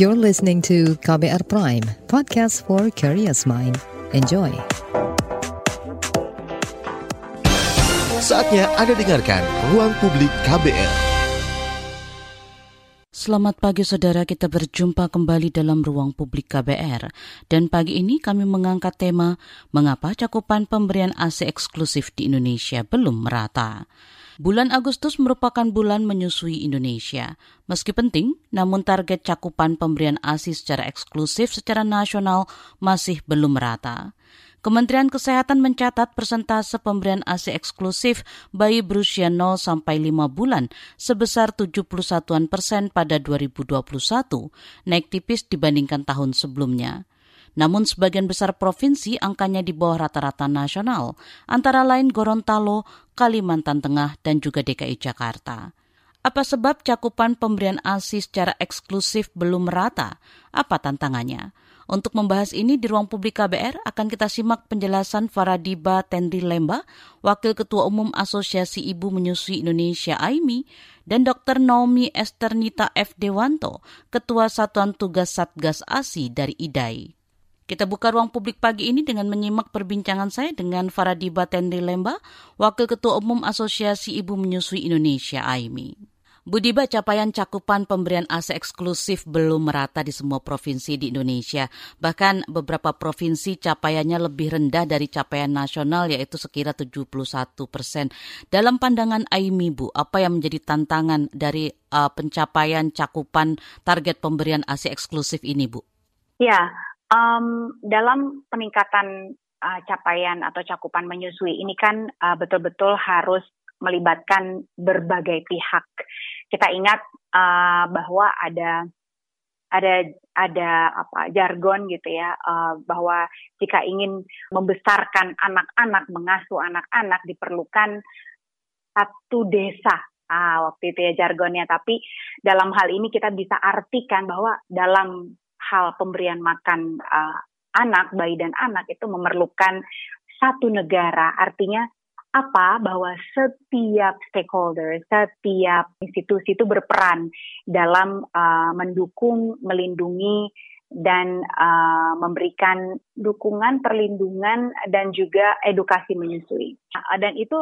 You're listening to KBR Prime, podcast for curious mind. Enjoy. Saatnya Anda dengarkan Ruang Publik KBR. Selamat pagi saudara, kita berjumpa kembali dalam ruang publik KBR. Dan pagi ini kami mengangkat tema Mengapa cakupan pemberian AC eksklusif di Indonesia belum merata. Bulan Agustus merupakan bulan menyusui Indonesia. Meski penting, namun target cakupan pemberian ASI secara eksklusif secara nasional masih belum merata. Kementerian Kesehatan mencatat persentase pemberian ASI eksklusif bayi berusia 0 sampai 5 bulan sebesar 71 persen pada 2021, naik tipis dibandingkan tahun sebelumnya. Namun sebagian besar provinsi angkanya di bawah rata-rata nasional, antara lain Gorontalo, Kalimantan Tengah, dan juga DKI Jakarta. Apa sebab cakupan pemberian ASI secara eksklusif belum merata? Apa tantangannya? Untuk membahas ini di ruang publik KBR akan kita simak penjelasan Faradiba Tendri Lemba, Wakil Ketua Umum Asosiasi Ibu Menyusui Indonesia AIMI, dan Dr. Naomi Esternita F. Dewanto, Ketua Satuan Tugas Satgas ASI dari IDAI. Kita buka ruang publik pagi ini dengan menyimak perbincangan saya dengan Faradiba Tendri Lemba, Wakil Ketua Umum Asosiasi Ibu Menyusui Indonesia AIMI. Budiba, capaian cakupan pemberian AC eksklusif belum merata di semua provinsi di Indonesia. Bahkan beberapa provinsi capaiannya lebih rendah dari capaian nasional yaitu sekira 71 persen. Dalam pandangan Aimi, Bu, apa yang menjadi tantangan dari uh, pencapaian cakupan target pemberian AC eksklusif ini, Bu? Ya, um, dalam peningkatan uh, capaian atau cakupan menyusui ini kan uh, betul-betul harus melibatkan berbagai pihak. Kita ingat uh, bahwa ada ada ada apa jargon gitu ya uh, bahwa jika ingin membesarkan anak-anak mengasuh anak-anak diperlukan satu desa ah waktu itu ya jargonnya tapi dalam hal ini kita bisa artikan bahwa dalam hal pemberian makan uh, anak bayi dan anak itu memerlukan satu negara artinya apa bahwa setiap stakeholder, setiap institusi itu berperan dalam uh, mendukung, melindungi dan uh, memberikan dukungan, perlindungan dan juga edukasi menyusui. Uh, dan itu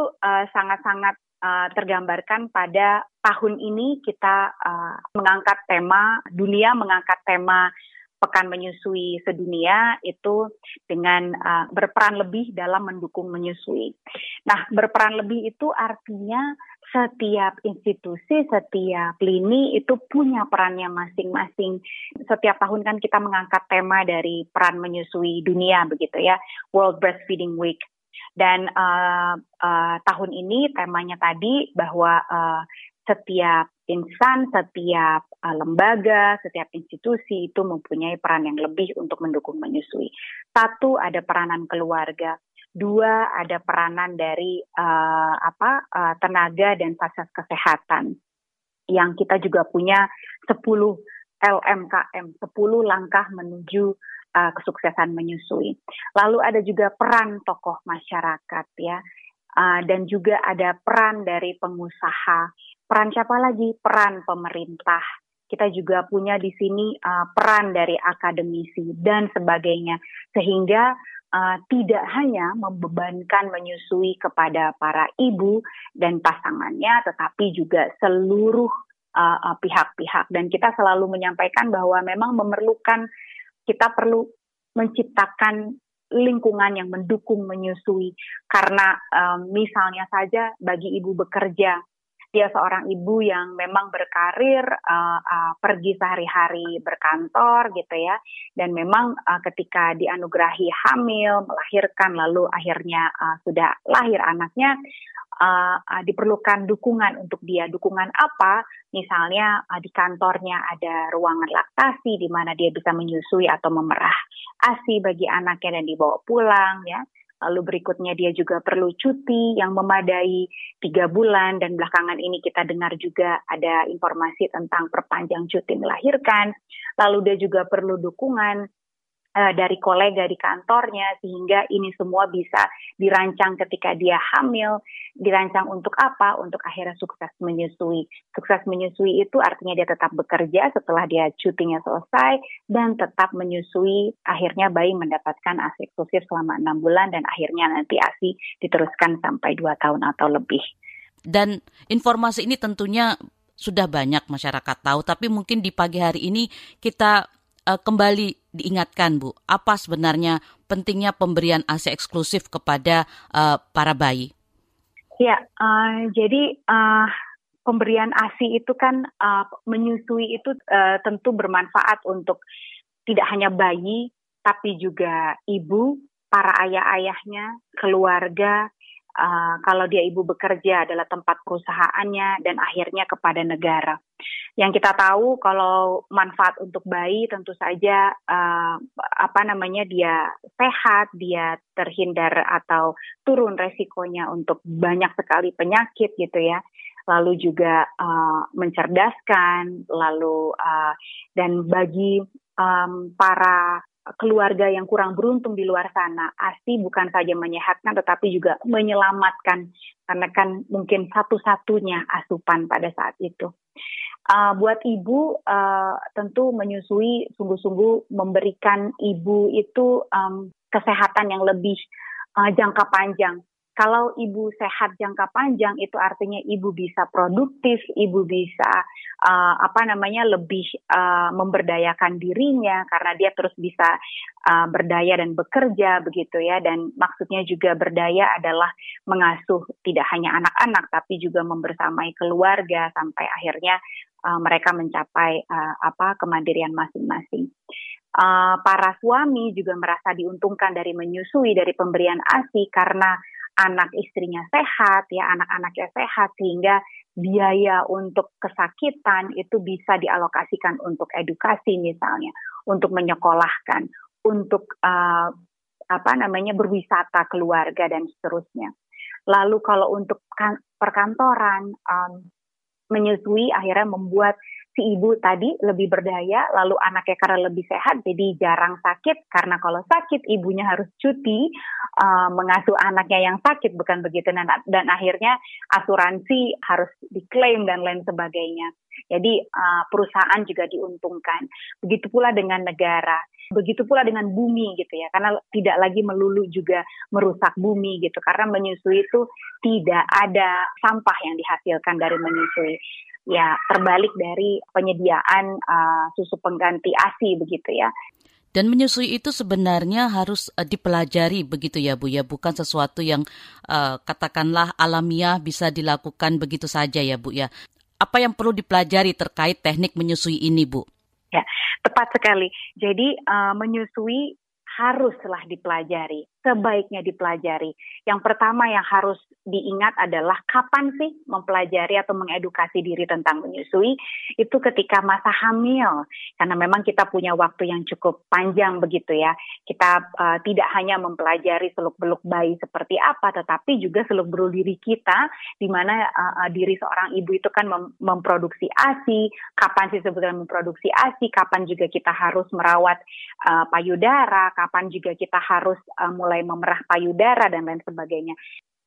sangat-sangat uh, tergambarkan pada tahun ini kita uh, mengangkat tema dunia mengangkat tema Pekan Menyusui Sedunia itu dengan uh, berperan lebih dalam mendukung menyusui. Nah, berperan lebih itu artinya setiap institusi, setiap lini itu punya perannya masing-masing. Setiap tahun kan kita mengangkat tema dari peran menyusui dunia begitu ya, World Breastfeeding Week. Dan uh, uh, tahun ini temanya tadi bahwa uh, setiap insan, setiap uh, lembaga, setiap institusi itu mempunyai peran yang lebih untuk mendukung menyusui. Satu ada peranan keluarga, dua ada peranan dari uh, apa uh, tenaga dan fasilitas kesehatan yang kita juga punya 10 LMKM, 10 langkah menuju uh, kesuksesan menyusui. Lalu ada juga peran tokoh masyarakat ya. Uh, dan juga ada peran dari pengusaha, Peran siapa lagi? Peran pemerintah. Kita juga punya di sini uh, peran dari akademisi dan sebagainya. Sehingga uh, tidak hanya membebankan menyusui kepada para ibu dan pasangannya, tetapi juga seluruh uh, pihak-pihak. Dan kita selalu menyampaikan bahwa memang memerlukan kita perlu menciptakan lingkungan yang mendukung menyusui. Karena um, misalnya saja bagi ibu bekerja dia seorang ibu yang memang berkarir uh, uh, pergi sehari-hari berkantor gitu ya dan memang uh, ketika dianugerahi hamil melahirkan lalu akhirnya uh, sudah lahir anaknya uh, uh, diperlukan dukungan untuk dia. Dukungan apa? Misalnya uh, di kantornya ada ruangan laktasi di mana dia bisa menyusui atau memerah asi bagi anaknya dan dibawa pulang ya. Lalu berikutnya dia juga perlu cuti yang memadai tiga bulan dan belakangan ini kita dengar juga ada informasi tentang perpanjang cuti melahirkan. Lalu dia juga perlu dukungan uh, dari kolega di kantornya sehingga ini semua bisa dirancang ketika dia hamil, dirancang untuk apa? Untuk akhirnya sukses menyusui. Sukses menyusui itu artinya dia tetap bekerja setelah dia cutinya selesai dan tetap menyusui. Akhirnya bayi mendapatkan ASI eksklusif selama enam bulan dan akhirnya nanti ASI diteruskan sampai dua tahun atau lebih. Dan informasi ini tentunya sudah banyak masyarakat tahu, tapi mungkin di pagi hari ini kita uh, kembali diingatkan, Bu, apa sebenarnya pentingnya pemberian ASI eksklusif kepada uh, para bayi? Ya, uh, jadi uh, pemberian ASI itu kan uh, menyusui itu uh, tentu bermanfaat untuk tidak hanya bayi, tapi juga ibu, para ayah-ayahnya, keluarga, uh, kalau dia ibu bekerja adalah tempat perusahaannya dan akhirnya kepada negara. Yang kita tahu kalau manfaat untuk bayi tentu saja uh, apa namanya dia sehat, dia terhindar atau turun resikonya untuk banyak sekali penyakit gitu ya. Lalu juga uh, mencerdaskan, lalu uh, dan bagi um, para keluarga yang kurang beruntung di luar sana, ASI bukan saja menyehatkan tetapi juga menyelamatkan. Karena kan mungkin satu-satunya asupan pada saat itu. Uh, buat ibu uh, tentu menyusui sungguh-sungguh memberikan ibu itu um, kesehatan yang lebih uh, jangka panjang kalau ibu sehat jangka panjang itu artinya ibu bisa produktif, ibu bisa uh, apa namanya lebih uh, memberdayakan dirinya karena dia terus bisa uh, berdaya dan bekerja begitu ya dan maksudnya juga berdaya adalah mengasuh tidak hanya anak-anak tapi juga membersamai keluarga sampai akhirnya uh, mereka mencapai uh, apa kemandirian masing-masing. Uh, para suami juga merasa diuntungkan dari menyusui dari pemberian ASI karena anak istrinya sehat, ya anak-anaknya sehat sehingga biaya untuk kesakitan itu bisa dialokasikan untuk edukasi misalnya, untuk menyekolahkan, untuk uh, apa namanya berwisata keluarga dan seterusnya. Lalu kalau untuk kan, perkantoran um, menyusui akhirnya membuat si ibu tadi lebih berdaya, lalu anaknya karena lebih sehat, jadi jarang sakit. Karena kalau sakit, ibunya harus cuti uh, mengasuh anaknya yang sakit, bukan begitu. Dan, dan akhirnya asuransi harus diklaim dan lain sebagainya. Jadi uh, perusahaan juga diuntungkan. Begitu pula dengan negara. Begitu pula dengan bumi gitu ya, karena tidak lagi melulu juga merusak bumi gitu. Karena menyusui itu tidak ada sampah yang dihasilkan dari menyusui ya terbalik dari penyediaan uh, susu pengganti ASI begitu ya. Dan menyusui itu sebenarnya harus uh, dipelajari begitu ya Bu ya, bukan sesuatu yang uh, katakanlah alamiah bisa dilakukan begitu saja ya Bu ya. Apa yang perlu dipelajari terkait teknik menyusui ini Bu? Ya, tepat sekali. Jadi uh, menyusui haruslah dipelajari sebaiknya dipelajari. Yang pertama yang harus diingat adalah kapan sih mempelajari atau mengedukasi diri tentang menyusui? Itu ketika masa hamil. Karena memang kita punya waktu yang cukup panjang begitu ya. Kita uh, tidak hanya mempelajari seluk beluk bayi seperti apa tetapi juga seluk beluk diri kita di mana uh, diri seorang ibu itu kan mem memproduksi asi kapan sih sebetulnya memproduksi asi kapan juga kita harus merawat uh, payudara kapan juga kita harus uh, mulai mulai memerah payudara dan lain sebagainya.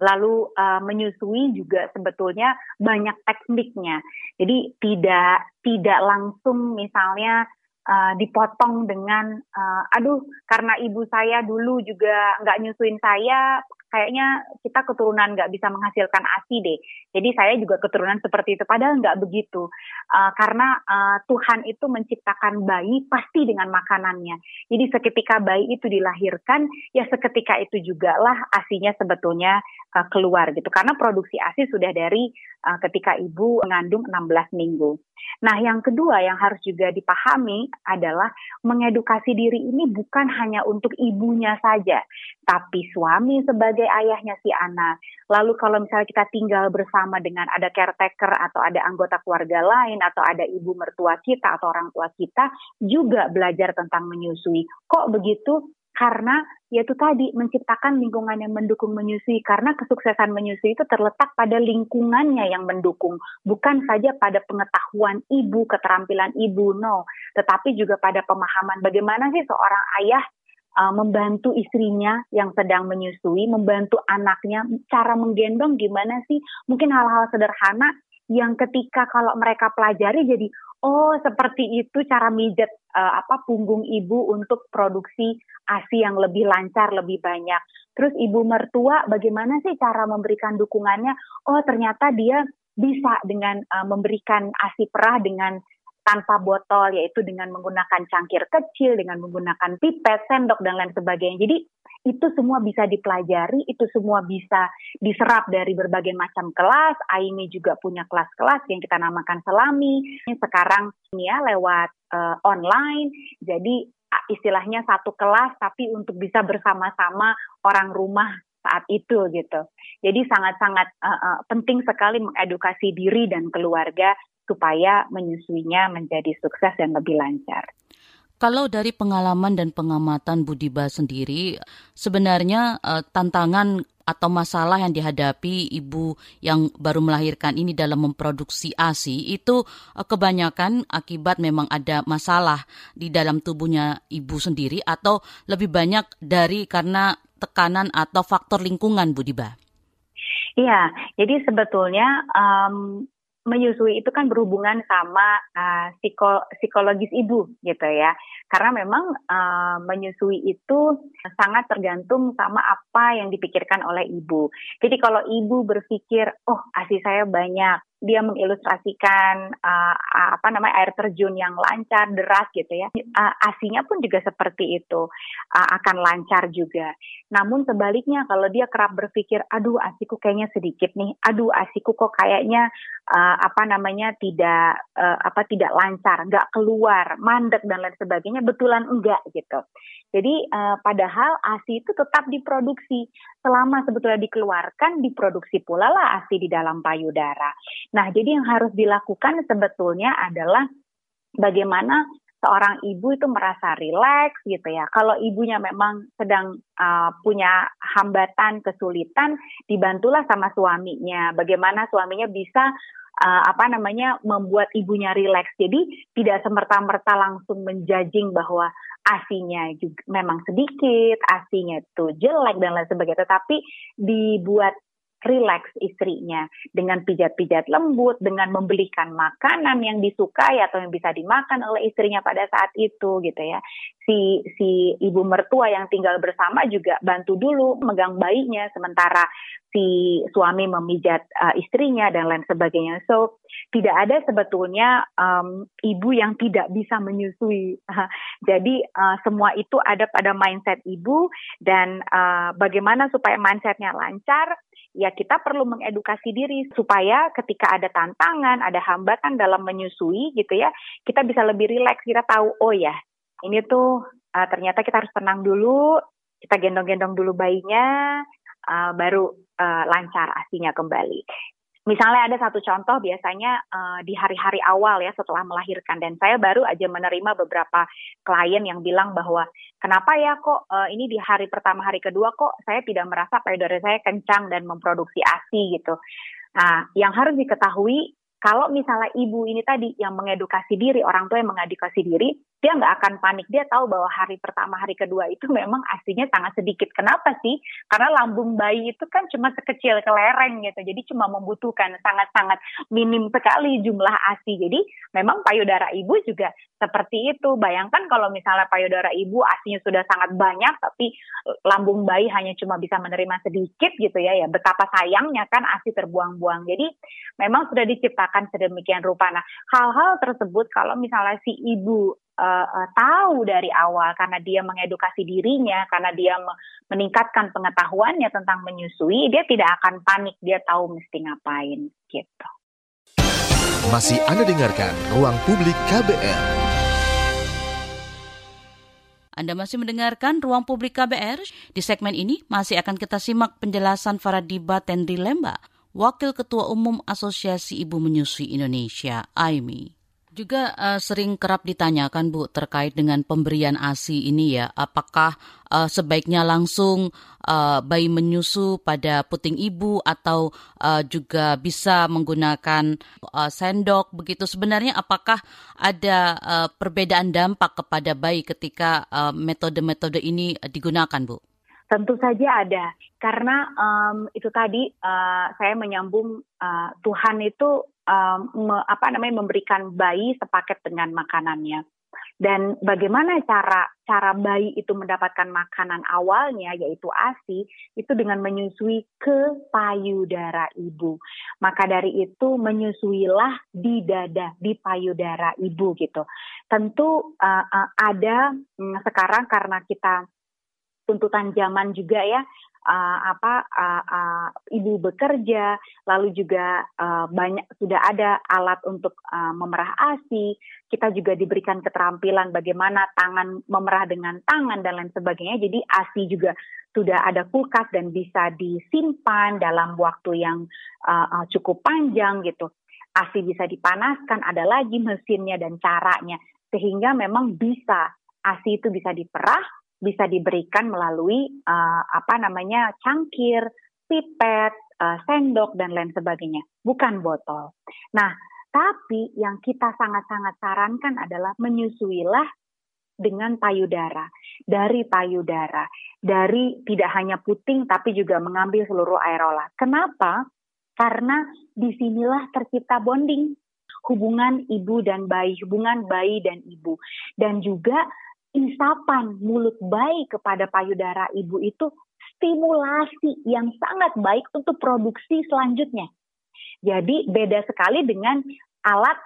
Lalu uh, menyusui juga sebetulnya banyak tekniknya. Jadi tidak tidak langsung misalnya uh, dipotong dengan uh, aduh karena ibu saya dulu juga nggak nyusuin saya kayaknya kita keturunan nggak bisa menghasilkan asi deh. Jadi saya juga keturunan seperti itu. Padahal nggak begitu. Uh, karena uh, Tuhan itu menciptakan bayi pasti dengan makanannya. Jadi seketika bayi itu dilahirkan, ya seketika itu juga lah asinya sebetulnya uh, keluar gitu. Karena produksi asi sudah dari uh, ketika ibu mengandung 16 minggu. Nah, yang kedua yang harus juga dipahami adalah mengedukasi diri ini bukan hanya untuk ibunya saja, tapi suami sebagai ayahnya si anak. Lalu kalau misalnya kita tinggal bersama dengan ada caretaker atau ada anggota keluarga lain atau ada ibu mertua kita atau orang tua kita juga belajar tentang menyusui. Kok begitu? karena yaitu tadi menciptakan lingkungan yang mendukung menyusui karena kesuksesan menyusui itu terletak pada lingkungannya yang mendukung bukan saja pada pengetahuan ibu keterampilan ibu no tetapi juga pada pemahaman bagaimana sih seorang ayah uh, membantu istrinya yang sedang menyusui, membantu anaknya, cara menggendong gimana sih? Mungkin hal-hal sederhana yang ketika kalau mereka pelajari jadi oh seperti itu cara mijet uh, apa punggung ibu untuk produksi ASI yang lebih lancar, lebih banyak. Terus ibu mertua bagaimana sih cara memberikan dukungannya? Oh ternyata dia bisa dengan uh, memberikan ASI perah dengan tanpa botol yaitu dengan menggunakan cangkir kecil, dengan menggunakan pipet, sendok dan lain sebagainya. Jadi itu semua bisa dipelajari, itu semua bisa diserap dari berbagai macam kelas. Aimi juga punya kelas-kelas yang kita namakan selami. Sekarang ini ya lewat uh, online. Jadi istilahnya satu kelas tapi untuk bisa bersama-sama orang rumah saat itu gitu. Jadi sangat-sangat uh, uh, penting sekali mengedukasi diri dan keluarga supaya menyusuinya menjadi sukses dan lebih lancar. Kalau dari pengalaman dan pengamatan Budiba sendiri, sebenarnya uh, tantangan atau masalah yang dihadapi ibu yang baru melahirkan ini dalam memproduksi ASI itu uh, kebanyakan akibat memang ada masalah di dalam tubuhnya ibu sendiri atau lebih banyak dari karena tekanan atau faktor lingkungan Budiba. Iya, jadi sebetulnya um, menyusui itu kan berhubungan sama uh, psiko, psikologis ibu gitu ya. Karena memang uh, menyusui itu sangat tergantung sama apa yang dipikirkan oleh ibu. Jadi kalau ibu berpikir, oh asi saya banyak, dia mengilustrasikan uh, apa namanya air terjun yang lancar deras gitu ya. Uh, asinya pun juga seperti itu uh, akan lancar juga. Namun sebaliknya kalau dia kerap berpikir aduh asiku kayaknya sedikit nih. Aduh asiku kok kayaknya uh, apa namanya tidak uh, apa tidak lancar nggak keluar mandek dan lain sebagainya. Betulan enggak gitu. Jadi uh, padahal ASI itu tetap diproduksi. Selama sebetulnya dikeluarkan diproduksi pula lah ASI di dalam payudara. Nah, jadi yang harus dilakukan sebetulnya adalah bagaimana seorang ibu itu merasa rileks gitu ya. Kalau ibunya memang sedang uh, punya hambatan, kesulitan, dibantulah sama suaminya. Bagaimana suaminya bisa uh, apa namanya membuat ibunya rileks. Jadi tidak semerta-merta langsung menjajing bahwa asinya juga memang sedikit, asinya itu jelek dan lain sebagainya, tetapi dibuat rileks istrinya dengan pijat-pijat lembut, dengan membelikan makanan yang disukai atau yang bisa dimakan oleh istrinya pada saat itu gitu ya. Si si ibu mertua yang tinggal bersama juga bantu dulu megang bayinya sementara si suami memijat uh, istrinya dan lain sebagainya. So tidak ada sebetulnya um, ibu yang tidak bisa menyusui. Jadi uh, semua itu ada pada mindset ibu dan uh, bagaimana supaya mindsetnya lancar ya kita perlu mengedukasi diri supaya ketika ada tantangan, ada hambatan dalam menyusui gitu ya, kita bisa lebih rileks, kita tahu oh ya, ini tuh uh, ternyata kita harus tenang dulu, kita gendong-gendong dulu bayinya, uh, baru uh, lancar asinya kembali. Misalnya ada satu contoh biasanya uh, di hari-hari awal ya setelah melahirkan dan saya baru aja menerima beberapa klien yang bilang bahwa kenapa ya kok uh, ini di hari pertama hari kedua kok saya tidak merasa payudara saya kencang dan memproduksi ASI gitu. Nah, yang harus diketahui kalau misalnya ibu ini tadi yang mengedukasi diri, orang tua yang mengedukasi diri, dia nggak akan panik. Dia tahu bahwa hari pertama, hari kedua itu memang aslinya sangat sedikit. Kenapa sih? Karena lambung bayi itu kan cuma sekecil kelereng gitu. Jadi cuma membutuhkan sangat-sangat minim sekali jumlah ASI. Jadi memang payudara ibu juga seperti itu. Bayangkan kalau misalnya payudara ibu asinya sudah sangat banyak, tapi lambung bayi hanya cuma bisa menerima sedikit gitu ya. Ya betapa sayangnya kan ASI terbuang-buang. Jadi memang sudah diciptakan sedemikian rupa. Nah hal-hal tersebut kalau misalnya si ibu uh, uh, tahu dari awal karena dia mengedukasi dirinya, karena dia meningkatkan pengetahuannya tentang menyusui, dia tidak akan panik, dia tahu mesti ngapain gitu. Masih Anda dengarkan Ruang Publik KBR. Anda masih mendengarkan Ruang Publik KBR. Di segmen ini masih akan kita simak penjelasan Faradiba Tendri Lemba, Wakil Ketua Umum Asosiasi Ibu Menyusui Indonesia, AIMI. Juga uh, sering kerap ditanyakan Bu terkait dengan pemberian ASI ini ya, apakah uh, sebaiknya langsung uh, bayi menyusu pada puting ibu atau uh, juga bisa menggunakan uh, sendok begitu. Sebenarnya apakah ada uh, perbedaan dampak kepada bayi ketika metode-metode uh, ini digunakan Bu? Tentu saja ada, karena um, itu tadi uh, saya menyambung uh, Tuhan itu um, me, apa namanya memberikan bayi sepaket dengan makanannya. Dan bagaimana cara cara bayi itu mendapatkan makanan awalnya yaitu ASI itu dengan menyusui ke payudara ibu. Maka dari itu menyusuilah di dada di payudara ibu gitu. Tentu uh, uh, ada um, sekarang karena kita tuntutan zaman juga ya uh, apa uh, uh, ibu bekerja lalu juga uh, banyak sudah ada alat untuk uh, memerah ASI. Kita juga diberikan keterampilan bagaimana tangan memerah dengan tangan dan lain sebagainya. Jadi ASI juga sudah ada kulkas dan bisa disimpan dalam waktu yang uh, cukup panjang gitu. ASI bisa dipanaskan ada lagi mesinnya dan caranya. Sehingga memang bisa ASI itu bisa diperah bisa diberikan melalui uh, apa namanya cangkir, pipet, uh, sendok dan lain sebagainya, bukan botol. Nah, tapi yang kita sangat-sangat sarankan adalah menyusuilah dengan payudara, dari payudara, dari tidak hanya puting tapi juga mengambil seluruh aerola. Kenapa? Karena di sinilah tercipta bonding hubungan ibu dan bayi, hubungan bayi dan ibu. Dan juga isapan mulut bayi kepada payudara ibu itu stimulasi yang sangat baik untuk produksi selanjutnya. Jadi beda sekali dengan alat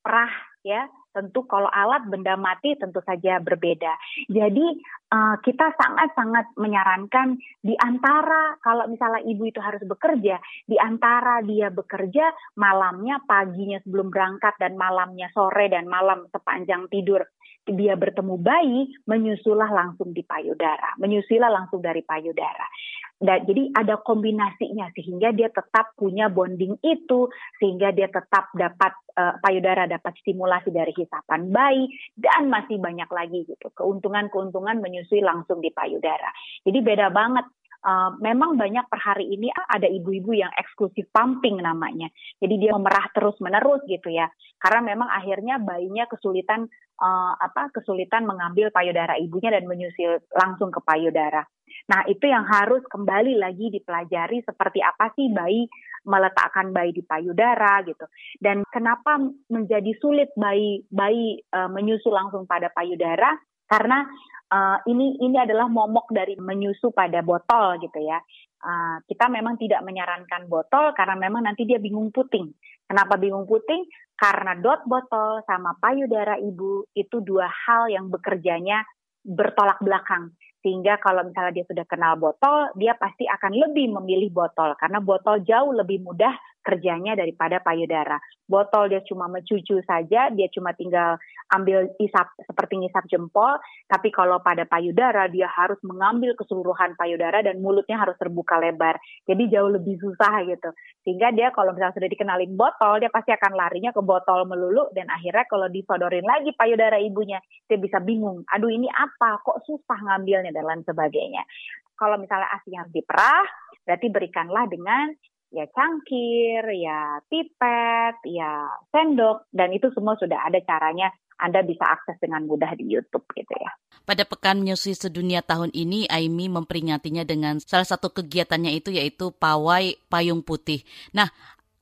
perah ya. Tentu kalau alat benda mati tentu saja berbeda. Jadi uh, kita sangat-sangat menyarankan di antara kalau misalnya ibu itu harus bekerja, di antara dia bekerja malamnya, paginya sebelum berangkat dan malamnya sore dan malam sepanjang tidur dia bertemu bayi, menyusulah langsung di payudara, menyusulah langsung dari payudara. Dan jadi ada kombinasinya sehingga dia tetap punya bonding itu, sehingga dia tetap dapat uh, payudara dapat stimulasi dari hisapan bayi dan masih banyak lagi gitu keuntungan-keuntungan menyusui langsung di payudara. Jadi beda banget Uh, memang banyak per hari ini ada ibu-ibu yang eksklusif pumping namanya. Jadi dia memerah terus-menerus gitu ya. Karena memang akhirnya bayinya kesulitan uh, apa kesulitan mengambil payudara ibunya dan menyusul langsung ke payudara. Nah, itu yang harus kembali lagi dipelajari seperti apa sih bayi meletakkan bayi di payudara gitu. Dan kenapa menjadi sulit bayi bayi uh, menyusul langsung pada payudara? Karena uh, ini ini adalah momok dari menyusu pada botol gitu ya. Uh, kita memang tidak menyarankan botol karena memang nanti dia bingung puting. Kenapa bingung puting? Karena dot botol sama payudara ibu itu dua hal yang bekerjanya bertolak belakang. Sehingga kalau misalnya dia sudah kenal botol, dia pasti akan lebih memilih botol karena botol jauh lebih mudah kerjanya daripada payudara. Botol dia cuma mencucu saja, dia cuma tinggal ambil isap seperti ngisap jempol, tapi kalau pada payudara dia harus mengambil keseluruhan payudara dan mulutnya harus terbuka lebar. Jadi jauh lebih susah gitu. Sehingga dia kalau misalnya sudah dikenalin botol, dia pasti akan larinya ke botol melulu dan akhirnya kalau disodorin lagi payudara ibunya, dia bisa bingung. Aduh ini apa? Kok susah ngambilnya dan lain sebagainya. Kalau misalnya asinya harus diperah, berarti berikanlah dengan ya cangkir, ya pipet, ya sendok, dan itu semua sudah ada caranya anda bisa akses dengan mudah di YouTube gitu ya. Pada Pekan Menyusui Sedunia tahun ini, Aimi memperingatinya dengan salah satu kegiatannya itu yaitu pawai payung putih. Nah,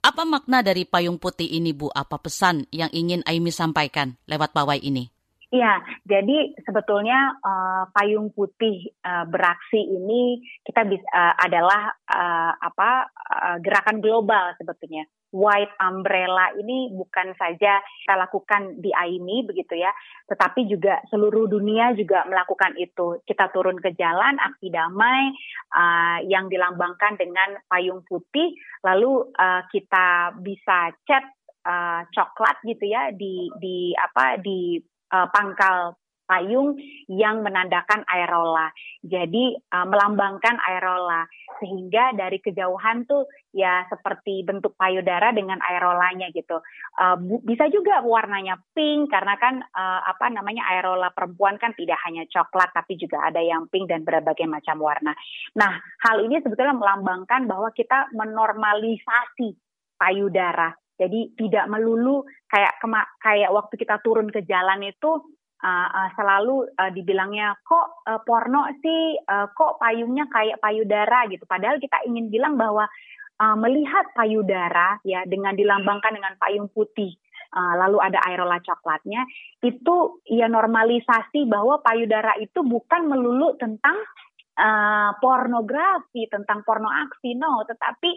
apa makna dari payung putih ini Bu? Apa pesan yang ingin Aimi sampaikan lewat pawai ini? Iya, jadi sebetulnya uh, payung putih uh, beraksi ini kita bisa uh, adalah uh, apa uh, gerakan global sebetulnya. White umbrella ini bukan saja kita lakukan di AIMI begitu ya, tetapi juga seluruh dunia juga melakukan itu. Kita turun ke jalan aksi damai uh, yang dilambangkan dengan payung putih, lalu uh, kita bisa cat uh, coklat gitu ya di di apa di uh, pangkal payung yang menandakan aerola. Jadi uh, melambangkan aerola sehingga dari kejauhan tuh ya seperti bentuk payudara dengan aerolanya gitu. Uh, bisa juga warnanya pink karena kan uh, apa namanya aerola perempuan kan tidak hanya coklat tapi juga ada yang pink dan berbagai macam warna. Nah, hal ini sebetulnya melambangkan bahwa kita menormalisasi payudara. Jadi tidak melulu kayak kayak waktu kita turun ke jalan itu uh, uh, selalu uh, dibilangnya kok uh, porno sih, uh, kok payungnya kayak payudara gitu. Padahal kita ingin bilang bahwa uh, melihat payudara ya dengan dilambangkan dengan payung putih. Uh, lalu ada aerola coklatnya itu ya normalisasi bahwa payudara itu bukan melulu tentang uh, pornografi tentang porno aksi no tetapi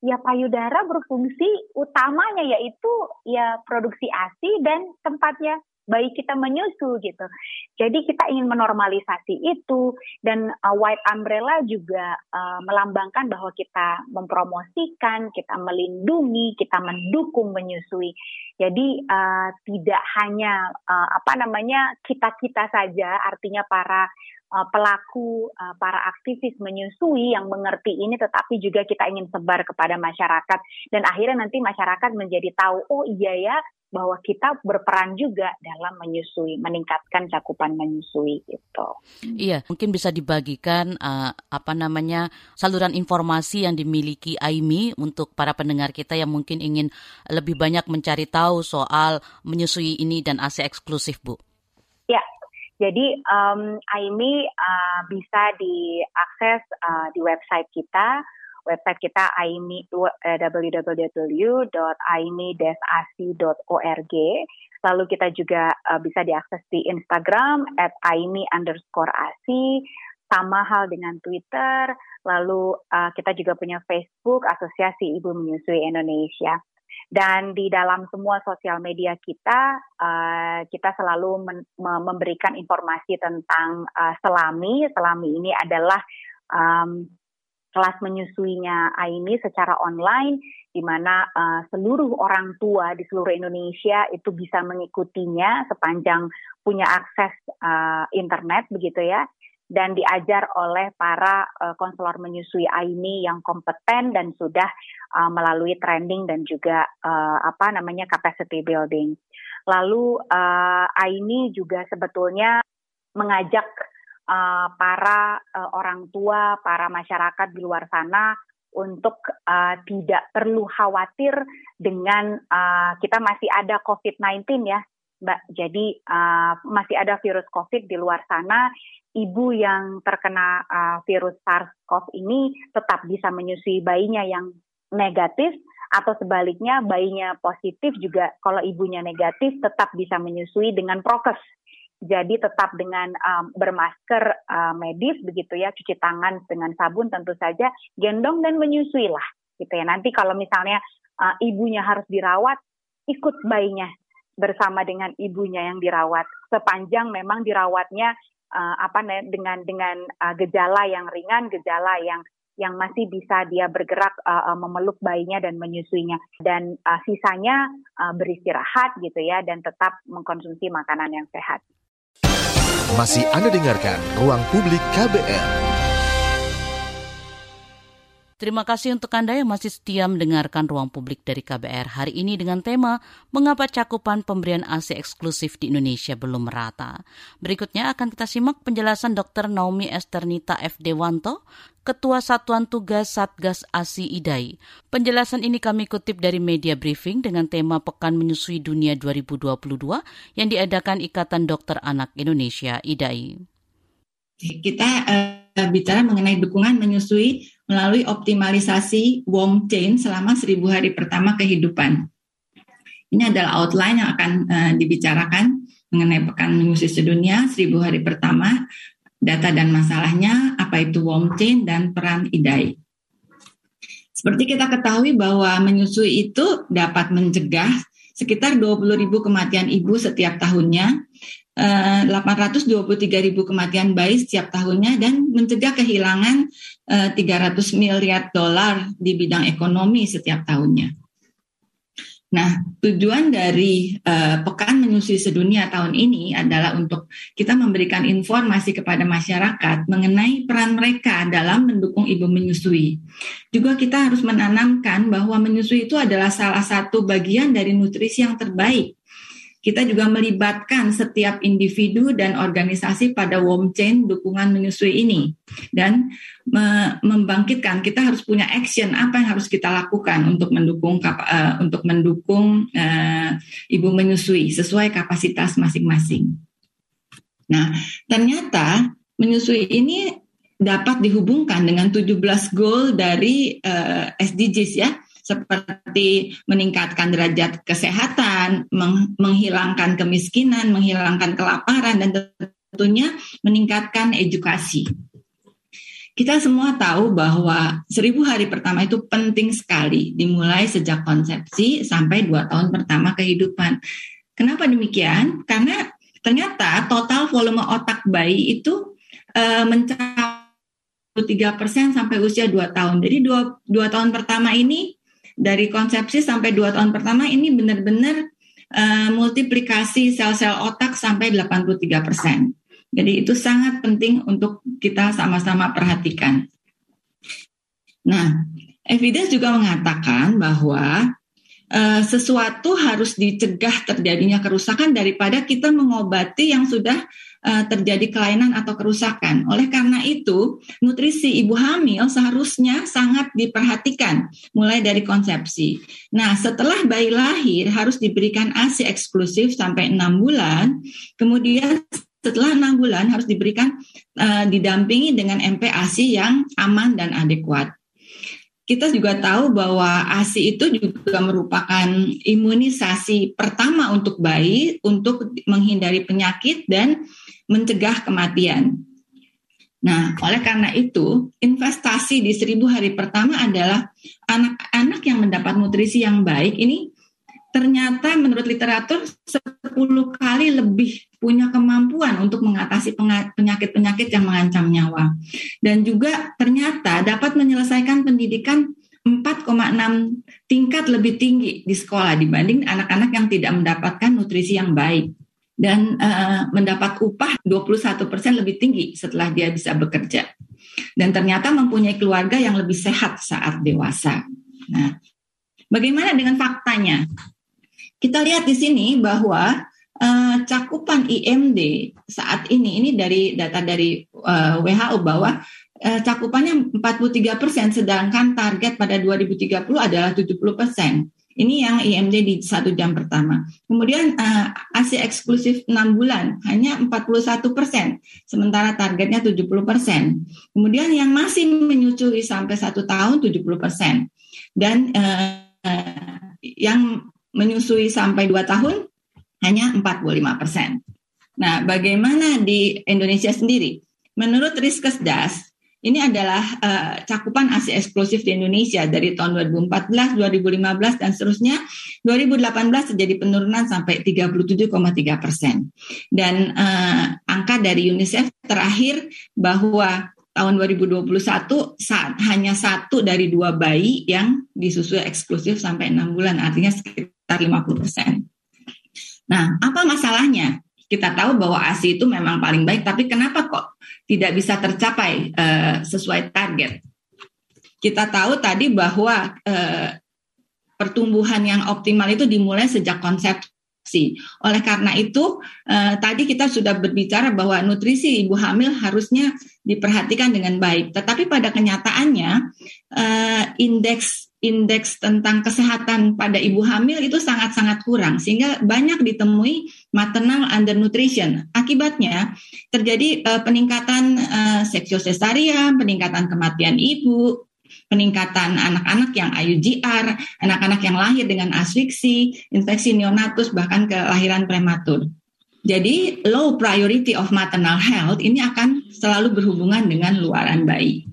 ya payudara berfungsi utamanya yaitu ya produksi ASI dan tempatnya bayi kita menyusu gitu. Jadi kita ingin menormalisasi itu dan uh, white umbrella juga uh, melambangkan bahwa kita mempromosikan, kita melindungi, kita mendukung menyusui. Jadi uh, tidak hanya uh, apa namanya kita-kita saja artinya para uh, pelaku, uh, para aktivis menyusui yang mengerti ini, tetapi juga kita ingin sebar kepada masyarakat dan akhirnya nanti masyarakat menjadi tahu, oh iya ya bahwa kita berperan juga dalam menyusui, meningkatkan cakupan menyusui itu. Iya, mungkin bisa dibagikan uh, apa namanya saluran informasi yang dimiliki AIMI untuk para pendengar kita yang mungkin ingin lebih banyak mencari tahu soal menyusui ini dan AC eksklusif, Bu. Ya, jadi um, AIMI uh, bisa diakses uh, di website kita website kita aimi eh, www.aimi-asi.org. Lalu kita juga uh, bisa diakses di Instagram at aimi underscore asi. Sama hal dengan Twitter. Lalu uh, kita juga punya Facebook Asosiasi Ibu Menyusui Indonesia. Dan di dalam semua sosial media kita, uh, kita selalu memberikan informasi tentang uh, selami. Selami ini adalah um, kelas menyusuinya Aini secara online di mana uh, seluruh orang tua di seluruh Indonesia itu bisa mengikutinya sepanjang punya akses uh, internet begitu ya dan diajar oleh para uh, konselor menyusui Aini yang kompeten dan sudah uh, melalui training dan juga uh, apa namanya capacity building. Lalu uh, Aini juga sebetulnya mengajak uh, para uh, orang tua, para masyarakat di luar sana untuk uh, tidak perlu khawatir dengan uh, kita masih ada COVID-19 ya, Mbak. Jadi uh, masih ada virus COVID di luar sana. Ibu yang terkena uh, virus SARS-CoV ini tetap bisa menyusui bayinya yang negatif atau sebaliknya bayinya positif juga kalau ibunya negatif tetap bisa menyusui dengan prokes jadi tetap dengan um, bermasker uh, medis begitu ya, cuci tangan dengan sabun tentu saja, gendong dan menyusui lah gitu ya. Nanti kalau misalnya uh, ibunya harus dirawat, ikut bayinya bersama dengan ibunya yang dirawat. Sepanjang memang dirawatnya uh, apa dengan dengan uh, gejala yang ringan, gejala yang yang masih bisa dia bergerak uh, memeluk bayinya dan menyusuinya dan uh, sisanya uh, beristirahat gitu ya dan tetap mengkonsumsi makanan yang sehat. Masih Anda dengarkan Ruang Publik KBR. Terima kasih untuk Anda yang masih setia mendengarkan ruang publik dari KBR hari ini dengan tema Mengapa cakupan pemberian ASI eksklusif di Indonesia belum merata. Berikutnya akan kita simak penjelasan Dr. Naomi Esternita F. Dewanto, Ketua Satuan Tugas Satgas ASI IDAI. Penjelasan ini kami kutip dari media briefing dengan tema Pekan Menyusui Dunia 2022 yang diadakan Ikatan Dokter Anak Indonesia IDAI. Kita uh, bicara mengenai dukungan menyusui melalui optimalisasi warm chain selama seribu hari pertama kehidupan. Ini adalah outline yang akan uh, dibicarakan mengenai pekan menyusui sedunia seribu hari pertama, data dan masalahnya, apa itu warm chain dan peran IDAI. Seperti kita ketahui bahwa menyusui itu dapat mencegah sekitar 20 ribu kematian ibu setiap tahunnya 823 eh, ribu kematian bayi setiap tahunnya dan mencegah kehilangan 300 eh, miliar dolar di bidang ekonomi setiap tahunnya. Nah, tujuan dari uh, Pekan Menyusui Sedunia tahun ini adalah untuk kita memberikan informasi kepada masyarakat mengenai peran mereka dalam mendukung ibu menyusui. Juga kita harus menanamkan bahwa menyusui itu adalah salah satu bagian dari nutrisi yang terbaik kita juga melibatkan setiap individu dan organisasi pada warm chain dukungan menyusui ini dan me membangkitkan kita harus punya action apa yang harus kita lakukan untuk mendukung uh, untuk mendukung uh, ibu menyusui sesuai kapasitas masing-masing. Nah, ternyata menyusui ini dapat dihubungkan dengan 17 goal dari uh, eh, SDGs ya seperti meningkatkan derajat kesehatan, meng menghilangkan kemiskinan, menghilangkan kelaparan, dan tentunya meningkatkan edukasi. Kita semua tahu bahwa seribu hari pertama itu penting sekali, dimulai sejak konsepsi sampai dua tahun pertama kehidupan. Kenapa demikian? Karena ternyata total volume otak bayi itu uh, mencapai 3 persen sampai usia 2 tahun. Jadi dua, dua tahun pertama ini dari konsepsi sampai dua tahun pertama ini benar-benar uh, multiplikasi sel-sel otak sampai 83 persen. Jadi itu sangat penting untuk kita sama-sama perhatikan. Nah, evidence juga mengatakan bahwa uh, sesuatu harus dicegah terjadinya kerusakan daripada kita mengobati yang sudah uh, terjadi kelainan atau kerusakan. Oleh karena itu, nutrisi ibu hamil seharusnya sangat diperhatikan mulai dari konsepsi. Nah, setelah bayi lahir harus diberikan ASI eksklusif sampai enam bulan, kemudian setelah enam bulan harus diberikan uh, didampingi dengan MPASI yang aman dan adekuat kita juga tahu bahwa ASI itu juga merupakan imunisasi pertama untuk bayi untuk menghindari penyakit dan mencegah kematian. Nah, oleh karena itu, investasi di seribu hari pertama adalah anak-anak yang mendapat nutrisi yang baik ini ternyata menurut literatur 10 kali lebih punya kemampuan untuk mengatasi penyakit-penyakit yang mengancam nyawa. Dan juga ternyata dapat menyelesaikan pendidikan 4,6 tingkat lebih tinggi di sekolah dibanding anak-anak yang tidak mendapatkan nutrisi yang baik dan uh, mendapat upah 21% lebih tinggi setelah dia bisa bekerja. Dan ternyata mempunyai keluarga yang lebih sehat saat dewasa. Nah, bagaimana dengan faktanya? Kita lihat di sini bahwa uh, cakupan IMD saat ini ini dari data dari uh, eh, WHO bahwa uh, cakupannya 43 persen, sedangkan target pada 2030 adalah 70 persen. Ini yang IMD di satu jam pertama. Kemudian uh, ASI eksklusif 6 bulan hanya 41 persen, sementara targetnya 70 persen. Kemudian yang masih menyusui sampai satu tahun 70 persen. Dan uh, yang menyusui sampai 2 tahun hanya 45 persen. Nah, bagaimana di Indonesia sendiri? Menurut Riskesdas, ini adalah uh, cakupan ASI eksklusif di Indonesia dari tahun 2014, 2015 dan seterusnya. 2018 terjadi penurunan sampai 37,3 persen. Dan uh, angka dari UNICEF terakhir bahwa tahun 2021 saat hanya satu dari dua bayi yang disusui eksklusif sampai enam bulan, artinya sekitar sekitar 50 persen. Nah, apa masalahnya? Kita tahu bahwa ASI itu memang paling baik, tapi kenapa kok tidak bisa tercapai uh, sesuai target? Kita tahu tadi bahwa uh, pertumbuhan yang optimal itu dimulai sejak konsepsi. Oleh karena itu, uh, tadi kita sudah berbicara bahwa nutrisi ibu hamil harusnya diperhatikan dengan baik. Tetapi pada kenyataannya, uh, indeks indeks tentang kesehatan pada ibu hamil itu sangat-sangat kurang sehingga banyak ditemui maternal undernutrition. Akibatnya terjadi uh, peningkatan uh, seksio-sesarian, peningkatan kematian ibu, peningkatan anak-anak yang IUGR, anak-anak yang lahir dengan asfiksi, infeksi neonatus bahkan kelahiran prematur. Jadi low priority of maternal health ini akan selalu berhubungan dengan luaran bayi.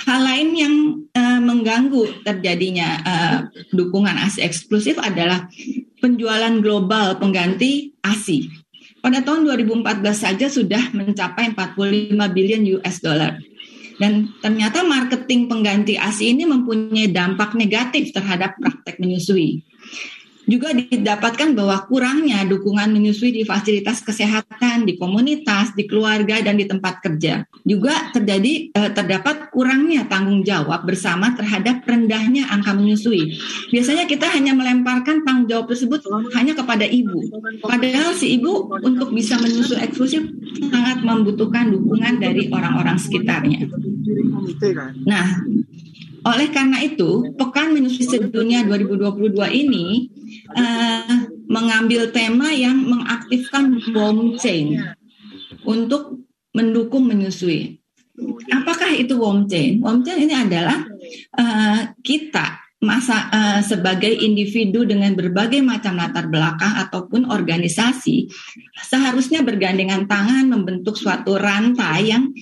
Hal lain yang uh, mengganggu terjadinya uh, dukungan ASI eksklusif adalah penjualan global pengganti ASI. Pada tahun 2014 saja sudah mencapai 45 billion US dollar. Dan ternyata marketing pengganti ASI ini mempunyai dampak negatif terhadap praktek menyusui. Juga didapatkan bahwa kurangnya dukungan menyusui di fasilitas kesehatan, di komunitas, di keluarga, dan di tempat kerja. Juga terjadi eh, terdapat kurangnya tanggung jawab bersama terhadap rendahnya angka menyusui. Biasanya kita hanya melemparkan tanggung jawab tersebut hanya kepada ibu. Padahal si ibu untuk bisa menyusui eksklusif sangat membutuhkan dukungan dari orang-orang sekitarnya. Nah, oleh karena itu, Pekan Menyusui Sedunia 2022 ini uh, mengambil tema yang mengaktifkan warm chain untuk mendukung menyusui. Apakah itu warm chain? Warm chain ini adalah uh, kita masa uh, sebagai individu dengan berbagai macam latar belakang ataupun organisasi seharusnya bergandengan tangan membentuk suatu rantai yang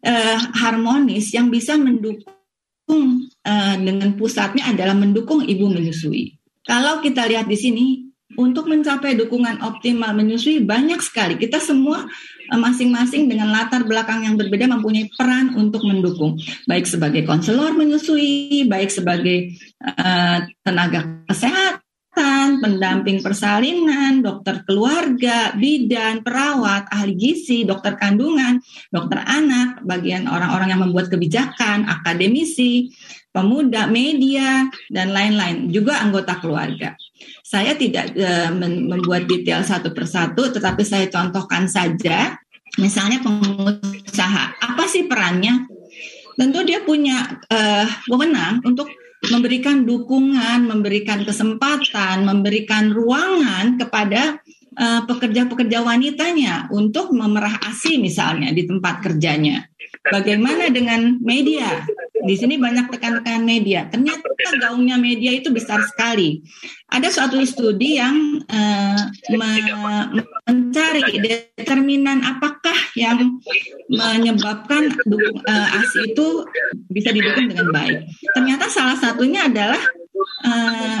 uh, harmonis yang bisa mendukung uh, dengan pusatnya adalah mendukung ibu menyusui. Kalau kita lihat di sini, untuk mencapai dukungan optimal menyusui banyak sekali. Kita semua eh, masing-masing dengan latar belakang yang berbeda mempunyai peran untuk mendukung, baik sebagai konselor menyusui, baik sebagai uh, tenaga kesehatan, pendamping persalinan, dokter keluarga, bidan, perawat, ahli gizi, dokter kandungan, dokter anak, bagian orang-orang yang membuat kebijakan, akademisi, pemuda, media, dan lain-lain, juga anggota keluarga. Saya tidak uh, membuat detail satu persatu, tetapi saya contohkan saja, misalnya pengusaha, apa sih perannya? Tentu dia punya uh, wewenang untuk memberikan dukungan, memberikan kesempatan, memberikan ruangan kepada eh, pekerja-pekerja wanitanya untuk memerah ASI misalnya di tempat kerjanya. Bagaimana dengan media? Di sini banyak tekan-tekan media. Ternyata gaungnya media itu besar sekali. Ada suatu studi yang uh, mencari determinan apakah yang menyebabkan uh, ASI itu bisa didukung dengan baik. Ternyata salah satunya adalah uh,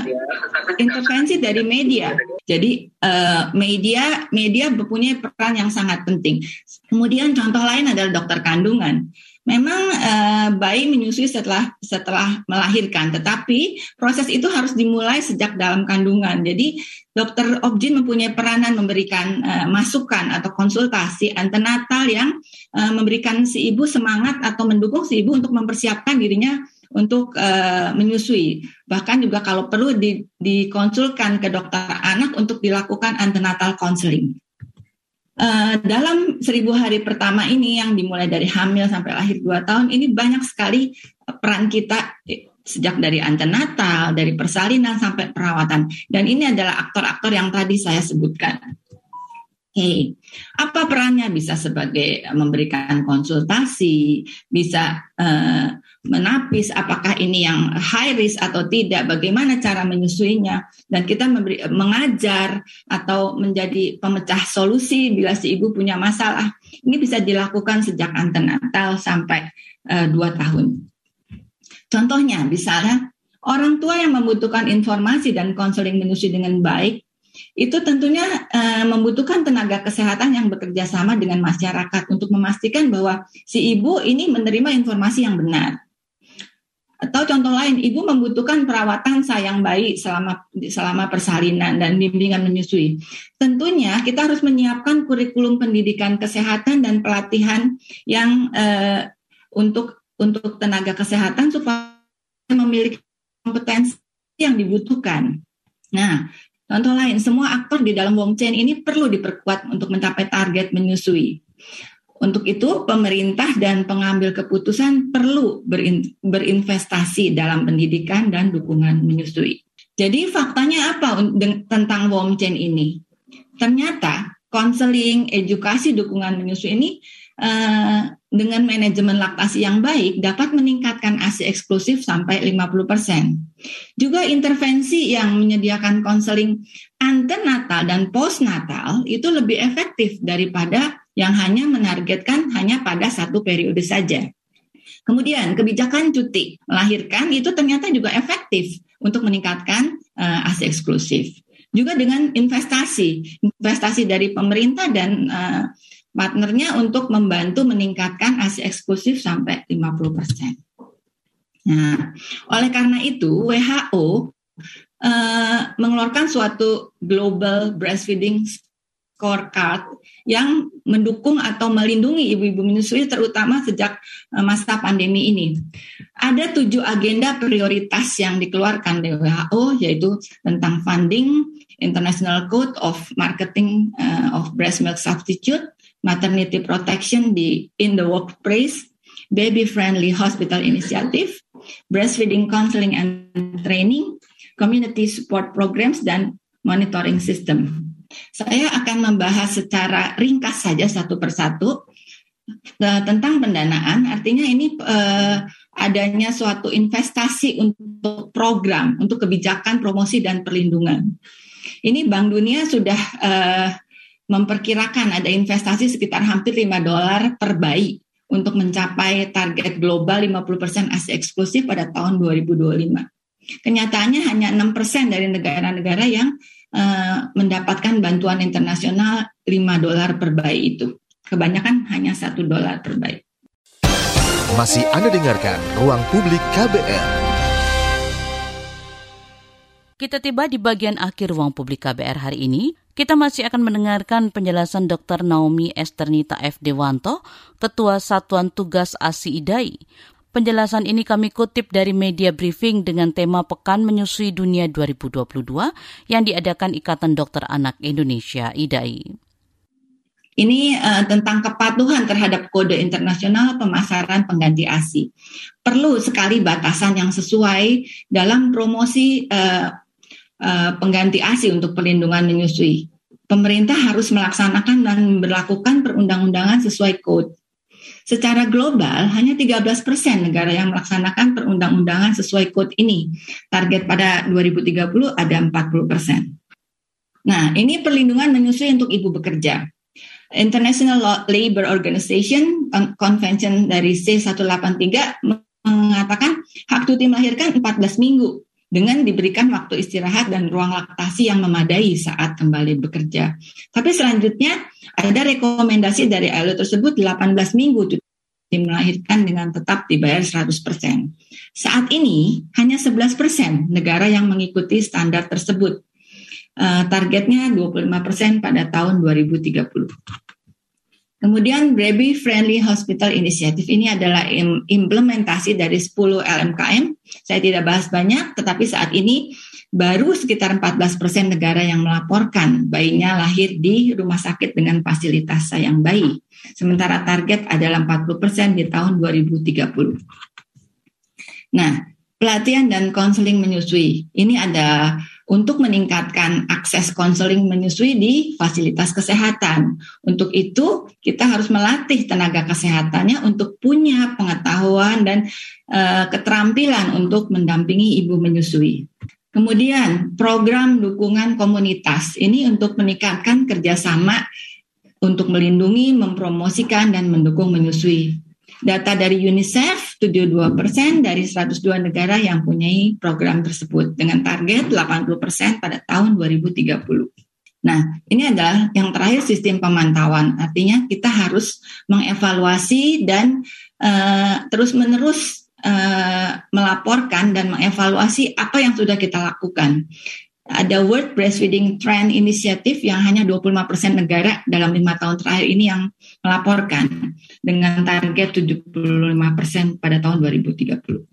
intervensi dari media. Jadi uh, media media mempunyai peran yang sangat penting. Kemudian contoh lain adalah dokter kandungan. Memang uh, bayi menyusui setelah setelah melahirkan, tetapi proses itu harus dimulai sejak dalam kandungan. Jadi dokter objin mempunyai peranan memberikan uh, masukan atau konsultasi antenatal yang uh, memberikan si ibu semangat atau mendukung si ibu untuk mempersiapkan dirinya untuk uh, menyusui. Bahkan juga kalau perlu di, dikonsulkan ke dokter anak untuk dilakukan antenatal counseling. Uh, dalam seribu hari pertama ini yang dimulai dari hamil sampai lahir dua tahun ini banyak sekali peran kita eh, sejak dari antenatal, dari persalinan sampai perawatan. Dan ini adalah aktor-aktor yang tadi saya sebutkan. Oke, okay. apa perannya bisa sebagai memberikan konsultasi, bisa uh, menapis apakah ini yang high risk atau tidak, bagaimana cara menyusuinya, dan kita memberi, mengajar atau menjadi pemecah solusi bila si ibu punya masalah. Ini bisa dilakukan sejak antenatal sampai uh, tahun. Contohnya, misalnya orang tua yang membutuhkan informasi dan konseling menyusui dengan baik itu tentunya uh, membutuhkan tenaga kesehatan yang bekerja sama dengan masyarakat untuk memastikan bahwa si ibu ini menerima informasi yang benar. Atau contoh lain, ibu membutuhkan perawatan sayang bayi selama selama persalinan dan bimbingan menyusui. Tentunya kita harus menyiapkan kurikulum pendidikan kesehatan dan pelatihan yang uh, untuk untuk tenaga kesehatan supaya memiliki kompetensi yang dibutuhkan. Nah, contoh lain, semua aktor di dalam Wong Chain ini perlu diperkuat untuk mencapai target menyusui. Untuk itu, pemerintah dan pengambil keputusan perlu berin, berinvestasi dalam pendidikan dan dukungan menyusui. Jadi faktanya apa tentang warm chain ini? Ternyata konseling, edukasi, dukungan menyusui ini uh, dengan manajemen laktasi yang baik dapat meningkatkan ASI eksklusif sampai 50%. Juga intervensi yang menyediakan konseling antenatal dan postnatal itu lebih efektif daripada yang hanya menargetkan hanya pada satu periode saja. Kemudian kebijakan cuti melahirkan itu ternyata juga efektif untuk meningkatkan uh, ASI eksklusif. Juga dengan investasi, investasi dari pemerintah dan uh, partnernya untuk membantu meningkatkan ASI eksklusif sampai 50%. Nah, oleh karena itu WHO uh, mengeluarkan suatu global breastfeeding scorecard yang mendukung atau melindungi ibu-ibu menyusui terutama sejak eh, masa pandemi ini. Ada tujuh agenda prioritas yang dikeluarkan WHO yaitu tentang funding, International Code of Marketing uh, of Breast Milk Substitute, maternity protection di in the workplace, baby friendly hospital initiative, breastfeeding counseling and training, community support programs dan monitoring system. Saya akan membahas secara ringkas saja satu persatu eh, tentang pendanaan. Artinya ini eh, adanya suatu investasi untuk program, untuk kebijakan promosi dan perlindungan. Ini Bank Dunia sudah eh, memperkirakan ada investasi sekitar hampir 5 dolar per bayi untuk mencapai target global 50% ASI eksklusif pada tahun 2025. Kenyataannya hanya 6% dari negara-negara yang uh, mendapatkan bantuan internasional 5 dolar per bayi itu. Kebanyakan hanya satu dolar per bayi. Masih Anda dengarkan Ruang Publik KBR. Kita tiba di bagian akhir ruang publik KBR hari ini. Kita masih akan mendengarkan penjelasan Dr. Naomi Esternita F. Dewanto, Ketua Satuan Tugas ASI IDAI. Penjelasan ini kami kutip dari media briefing dengan tema Pekan Menyusui Dunia 2022 yang diadakan Ikatan Dokter Anak Indonesia IDAI. Ini uh, tentang kepatuhan terhadap kode internasional pemasaran pengganti ASI. Perlu sekali batasan yang sesuai dalam promosi uh, uh, pengganti ASI untuk perlindungan menyusui. Pemerintah harus melaksanakan dan berlakukan perundang-undangan sesuai kode. Secara global, hanya 13 persen negara yang melaksanakan perundang-undangan sesuai kode ini. Target pada 2030 ada 40 persen. Nah, ini perlindungan menyusui untuk ibu bekerja. International Labour Organization Convention dari C183 mengatakan hak cuti melahirkan 14 minggu dengan diberikan waktu istirahat dan ruang laktasi yang memadai saat kembali bekerja. Tapi selanjutnya ada rekomendasi dari ILO tersebut 18 minggu cuti melahirkan dengan tetap dibayar 100%. Saat ini hanya 11% negara yang mengikuti standar tersebut. Uh, targetnya 25% pada tahun 2030. Kemudian Baby Friendly Hospital Initiative ini adalah implementasi dari 10 LMKM. Saya tidak bahas banyak, tetapi saat ini baru sekitar 14 persen negara yang melaporkan bayinya lahir di rumah sakit dengan fasilitas sayang bayi. Sementara target adalah 40 persen di tahun 2030. Nah, pelatihan dan konseling menyusui. Ini ada untuk meningkatkan akses konseling menyusui di fasilitas kesehatan. Untuk itu, kita harus melatih tenaga kesehatannya untuk punya pengetahuan dan uh, keterampilan untuk mendampingi ibu menyusui. Kemudian, program dukungan komunitas ini untuk meningkatkan kerjasama untuk melindungi, mempromosikan, dan mendukung menyusui. Data dari UNICEF, 72 persen dari 102 negara yang punya program tersebut dengan target 80 persen pada tahun 2030. Nah, ini adalah yang terakhir sistem pemantauan. Artinya kita harus mengevaluasi dan uh, terus-menerus uh, melaporkan dan mengevaluasi apa yang sudah kita lakukan ada World Breastfeeding Trend Initiative yang hanya 25% negara dalam lima tahun terakhir ini yang melaporkan dengan target 75% pada tahun 2030.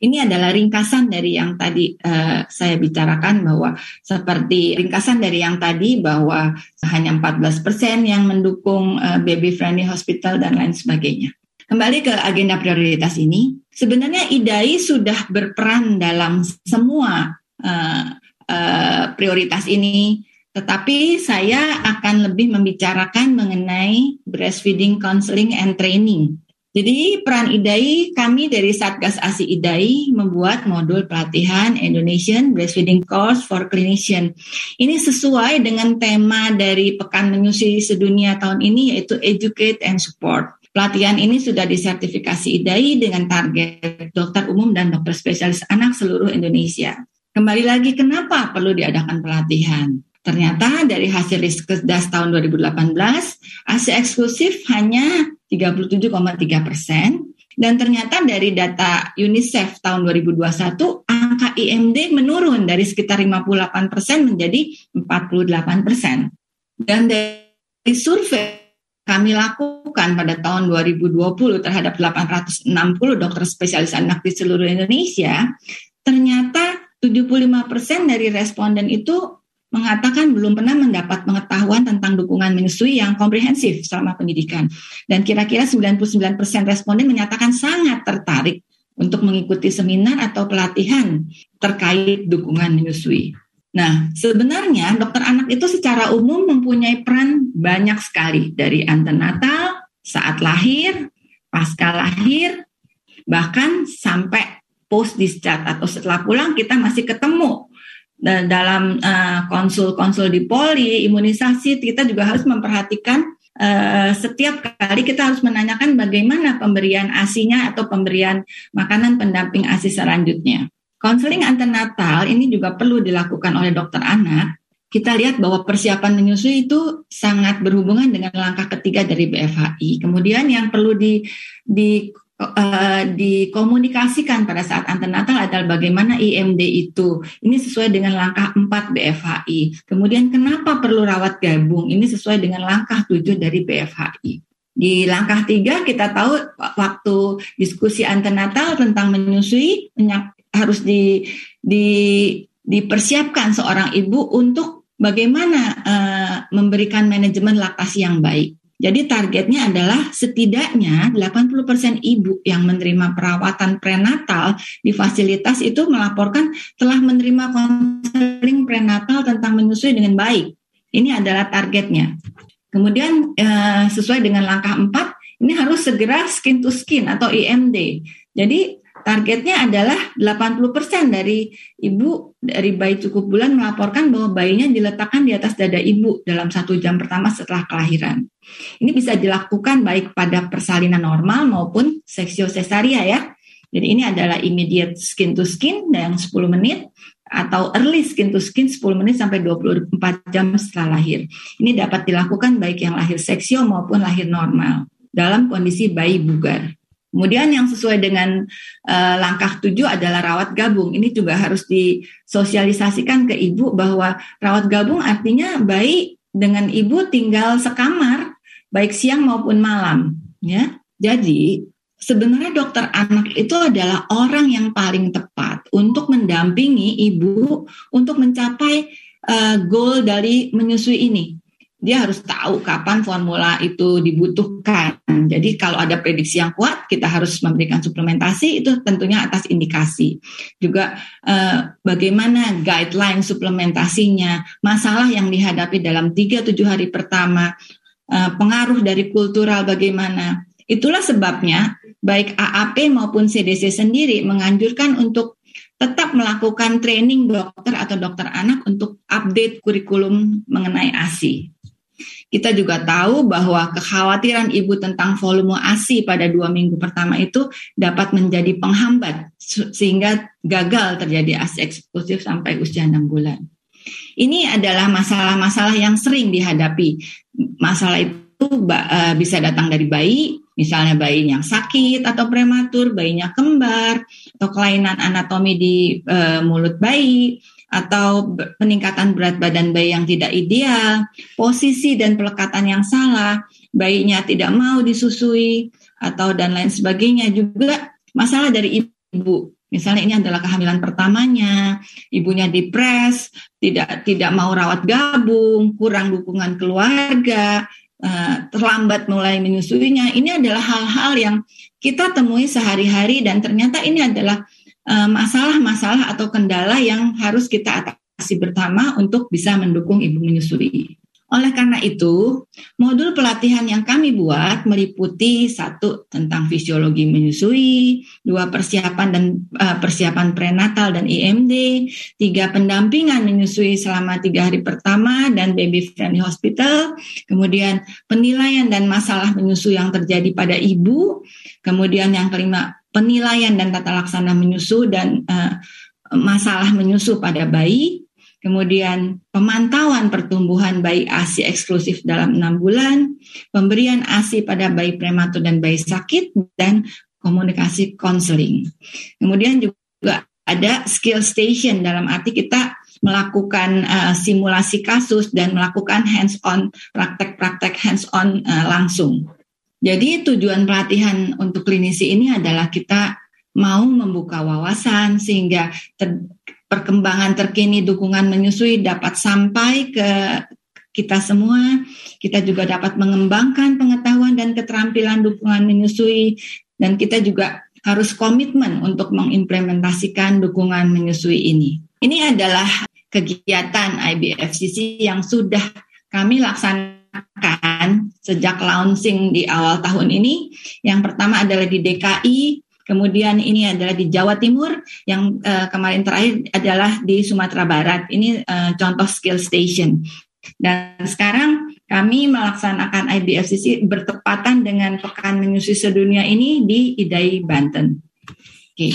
Ini adalah ringkasan dari yang tadi uh, saya bicarakan bahwa seperti ringkasan dari yang tadi bahwa hanya 14% yang mendukung uh, baby friendly hospital dan lain sebagainya. Kembali ke agenda prioritas ini, sebenarnya IDAI sudah berperan dalam semua uh, uh, prioritas ini. Tetapi saya akan lebih membicarakan mengenai breastfeeding counseling and training. Jadi peran IDAI, kami dari Satgas ASI IDAI membuat modul pelatihan Indonesian Breastfeeding Course for Clinician. Ini sesuai dengan tema dari Pekan Menyusui Sedunia tahun ini yaitu Educate and Support. Pelatihan ini sudah disertifikasi IDAI dengan target dokter umum dan dokter spesialis anak seluruh Indonesia. Kembali lagi kenapa perlu diadakan pelatihan? Ternyata dari hasil Riskesdas tahun 2018, AC eksklusif hanya 37,3 persen, dan ternyata dari data UNICEF tahun 2021, angka IMD menurun dari sekitar 58 persen menjadi 48 persen. Dan dari survei kami lakukan pada tahun 2020 terhadap 860 dokter spesialis anak di seluruh Indonesia, ternyata 75 persen dari responden itu mengatakan belum pernah mendapat pengetahuan tentang dukungan menyusui yang komprehensif selama pendidikan. Dan kira-kira 99% responden menyatakan sangat tertarik untuk mengikuti seminar atau pelatihan terkait dukungan menyusui. Nah, sebenarnya dokter anak itu secara umum mempunyai peran banyak sekali dari antenatal, saat lahir, pasca lahir, bahkan sampai post discharge atau setelah pulang kita masih ketemu dalam uh, konsul-konsul di poli imunisasi kita juga harus memperhatikan uh, setiap kali kita harus menanyakan bagaimana pemberian asinya atau pemberian makanan pendamping asi selanjutnya. Konseling antenatal ini juga perlu dilakukan oleh dokter anak. Kita lihat bahwa persiapan menyusui itu sangat berhubungan dengan langkah ketiga dari BFHI. Kemudian yang perlu di, di uh, dikomunikasikan pada saat antenatal adalah bagaimana IMD itu. Ini sesuai dengan langkah 4 BFHI. Kemudian kenapa perlu rawat gabung? Ini sesuai dengan langkah 7 dari BFHI. Di langkah tiga kita tahu waktu diskusi antenatal tentang menyusui harus di, di, dipersiapkan seorang ibu untuk bagaimana uh, memberikan manajemen laktasi yang baik. Jadi targetnya adalah setidaknya 80% ibu yang menerima perawatan prenatal di fasilitas itu melaporkan telah menerima konseling prenatal tentang menyusui dengan baik. Ini adalah targetnya. Kemudian eh, sesuai dengan langkah 4, ini harus segera skin to skin atau IMD. Jadi targetnya adalah 80% dari ibu dari bayi cukup bulan melaporkan bahwa bayinya diletakkan di atas dada ibu dalam satu jam pertama setelah kelahiran. Ini bisa dilakukan baik pada persalinan normal maupun seksio cesaria ya. Jadi ini adalah immediate skin to skin yang 10 menit atau early skin to skin 10 menit sampai 24 jam setelah lahir. Ini dapat dilakukan baik yang lahir seksio maupun lahir normal dalam kondisi bayi bugar. Kemudian yang sesuai dengan uh, langkah tujuh adalah rawat gabung. Ini juga harus disosialisasikan ke ibu bahwa rawat gabung artinya bayi dengan ibu tinggal sekamar baik siang maupun malam, ya. Jadi sebenarnya dokter anak itu adalah orang yang paling tepat untuk mendampingi ibu untuk mencapai uh, goal dari menyusui ini dia harus tahu kapan formula itu dibutuhkan. Jadi kalau ada prediksi yang kuat, kita harus memberikan suplementasi itu tentunya atas indikasi. Juga eh, bagaimana guideline suplementasinya, masalah yang dihadapi dalam 3-7 hari pertama, eh, pengaruh dari kultural bagaimana. Itulah sebabnya baik AAP maupun CDC sendiri menganjurkan untuk tetap melakukan training dokter atau dokter anak untuk update kurikulum mengenai ASI. Kita juga tahu bahwa kekhawatiran ibu tentang volume ASI pada dua minggu pertama itu dapat menjadi penghambat sehingga gagal terjadi ASI eksklusif sampai usia enam bulan. Ini adalah masalah-masalah yang sering dihadapi. Masalah itu eh, bisa datang dari bayi, misalnya bayi yang sakit atau prematur, bayinya kembar, atau kelainan anatomi di uh, mulut bayi, atau peningkatan berat badan bayi yang tidak ideal, posisi dan pelekatan yang salah, bayinya tidak mau disusui atau dan lain sebagainya juga masalah dari ibu. Misalnya ini adalah kehamilan pertamanya, ibunya depres, tidak tidak mau rawat gabung, kurang dukungan keluarga, uh, terlambat mulai menyusuinya. Ini adalah hal-hal yang kita temui sehari-hari dan ternyata ini adalah Eh, masalah-masalah atau kendala yang harus kita atasi bersama untuk bisa mendukung ibu menyusui. Oleh karena itu, modul pelatihan yang kami buat meliputi satu tentang fisiologi menyusui, dua persiapan dan uh, persiapan prenatal dan IMD, tiga pendampingan menyusui selama tiga hari pertama dan baby friendly hospital, kemudian penilaian dan masalah menyusui yang terjadi pada ibu, kemudian yang kelima penilaian dan tata laksana menyusu dan uh, masalah menyusu pada bayi, kemudian pemantauan pertumbuhan bayi ASI eksklusif dalam enam bulan, pemberian ASI pada bayi prematur dan bayi sakit, dan komunikasi konseling. Kemudian juga ada skill station dalam arti kita melakukan uh, simulasi kasus dan melakukan hands-on praktek-praktek hands-on uh, langsung. Jadi tujuan pelatihan untuk klinisi ini adalah kita mau membuka wawasan sehingga ter, perkembangan terkini dukungan menyusui dapat sampai ke kita semua. Kita juga dapat mengembangkan pengetahuan dan keterampilan dukungan menyusui dan kita juga harus komitmen untuk mengimplementasikan dukungan menyusui ini. Ini adalah kegiatan IBFCC yang sudah kami laksanakan sejak launching di awal tahun ini. Yang pertama adalah di DKI, kemudian ini adalah di Jawa Timur, yang uh, kemarin terakhir adalah di Sumatera Barat. Ini uh, contoh skill station. Dan sekarang kami melaksanakan IBFCC bertepatan dengan Pekan Menyusui Sedunia ini di Idai, Banten. Oke.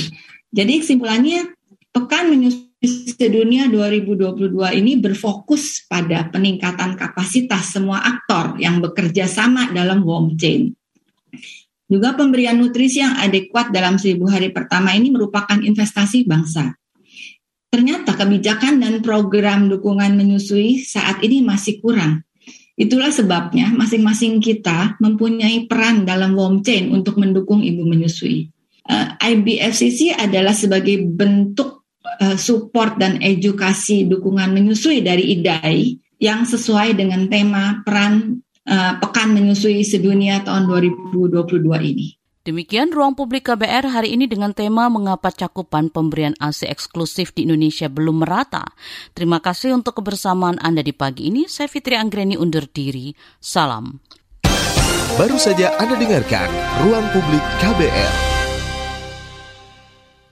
Jadi kesimpulannya Pekan Menyusui Sedunia 2022 ini berfokus pada peningkatan kapasitas semua aktor yang bekerja sama dalam warm chain. Juga pemberian nutrisi yang adekuat dalam seribu hari pertama ini merupakan investasi bangsa. Ternyata kebijakan dan program dukungan menyusui saat ini masih kurang. Itulah sebabnya masing-masing kita mempunyai peran dalam warm chain untuk mendukung ibu menyusui. Eh, IBFCC adalah sebagai bentuk uh, support dan edukasi dukungan menyusui dari IDAI yang sesuai dengan tema peran uh, Pekan Menyusui Sedunia tahun 2022 ini. Demikian Ruang Publik KBR hari ini dengan tema Mengapa Cakupan Pemberian ASI Eksklusif di Indonesia Belum Merata. Terima kasih untuk kebersamaan Anda di pagi ini. Saya Fitri Anggreni undur diri. Salam. Baru saja Anda dengarkan Ruang Publik KBR.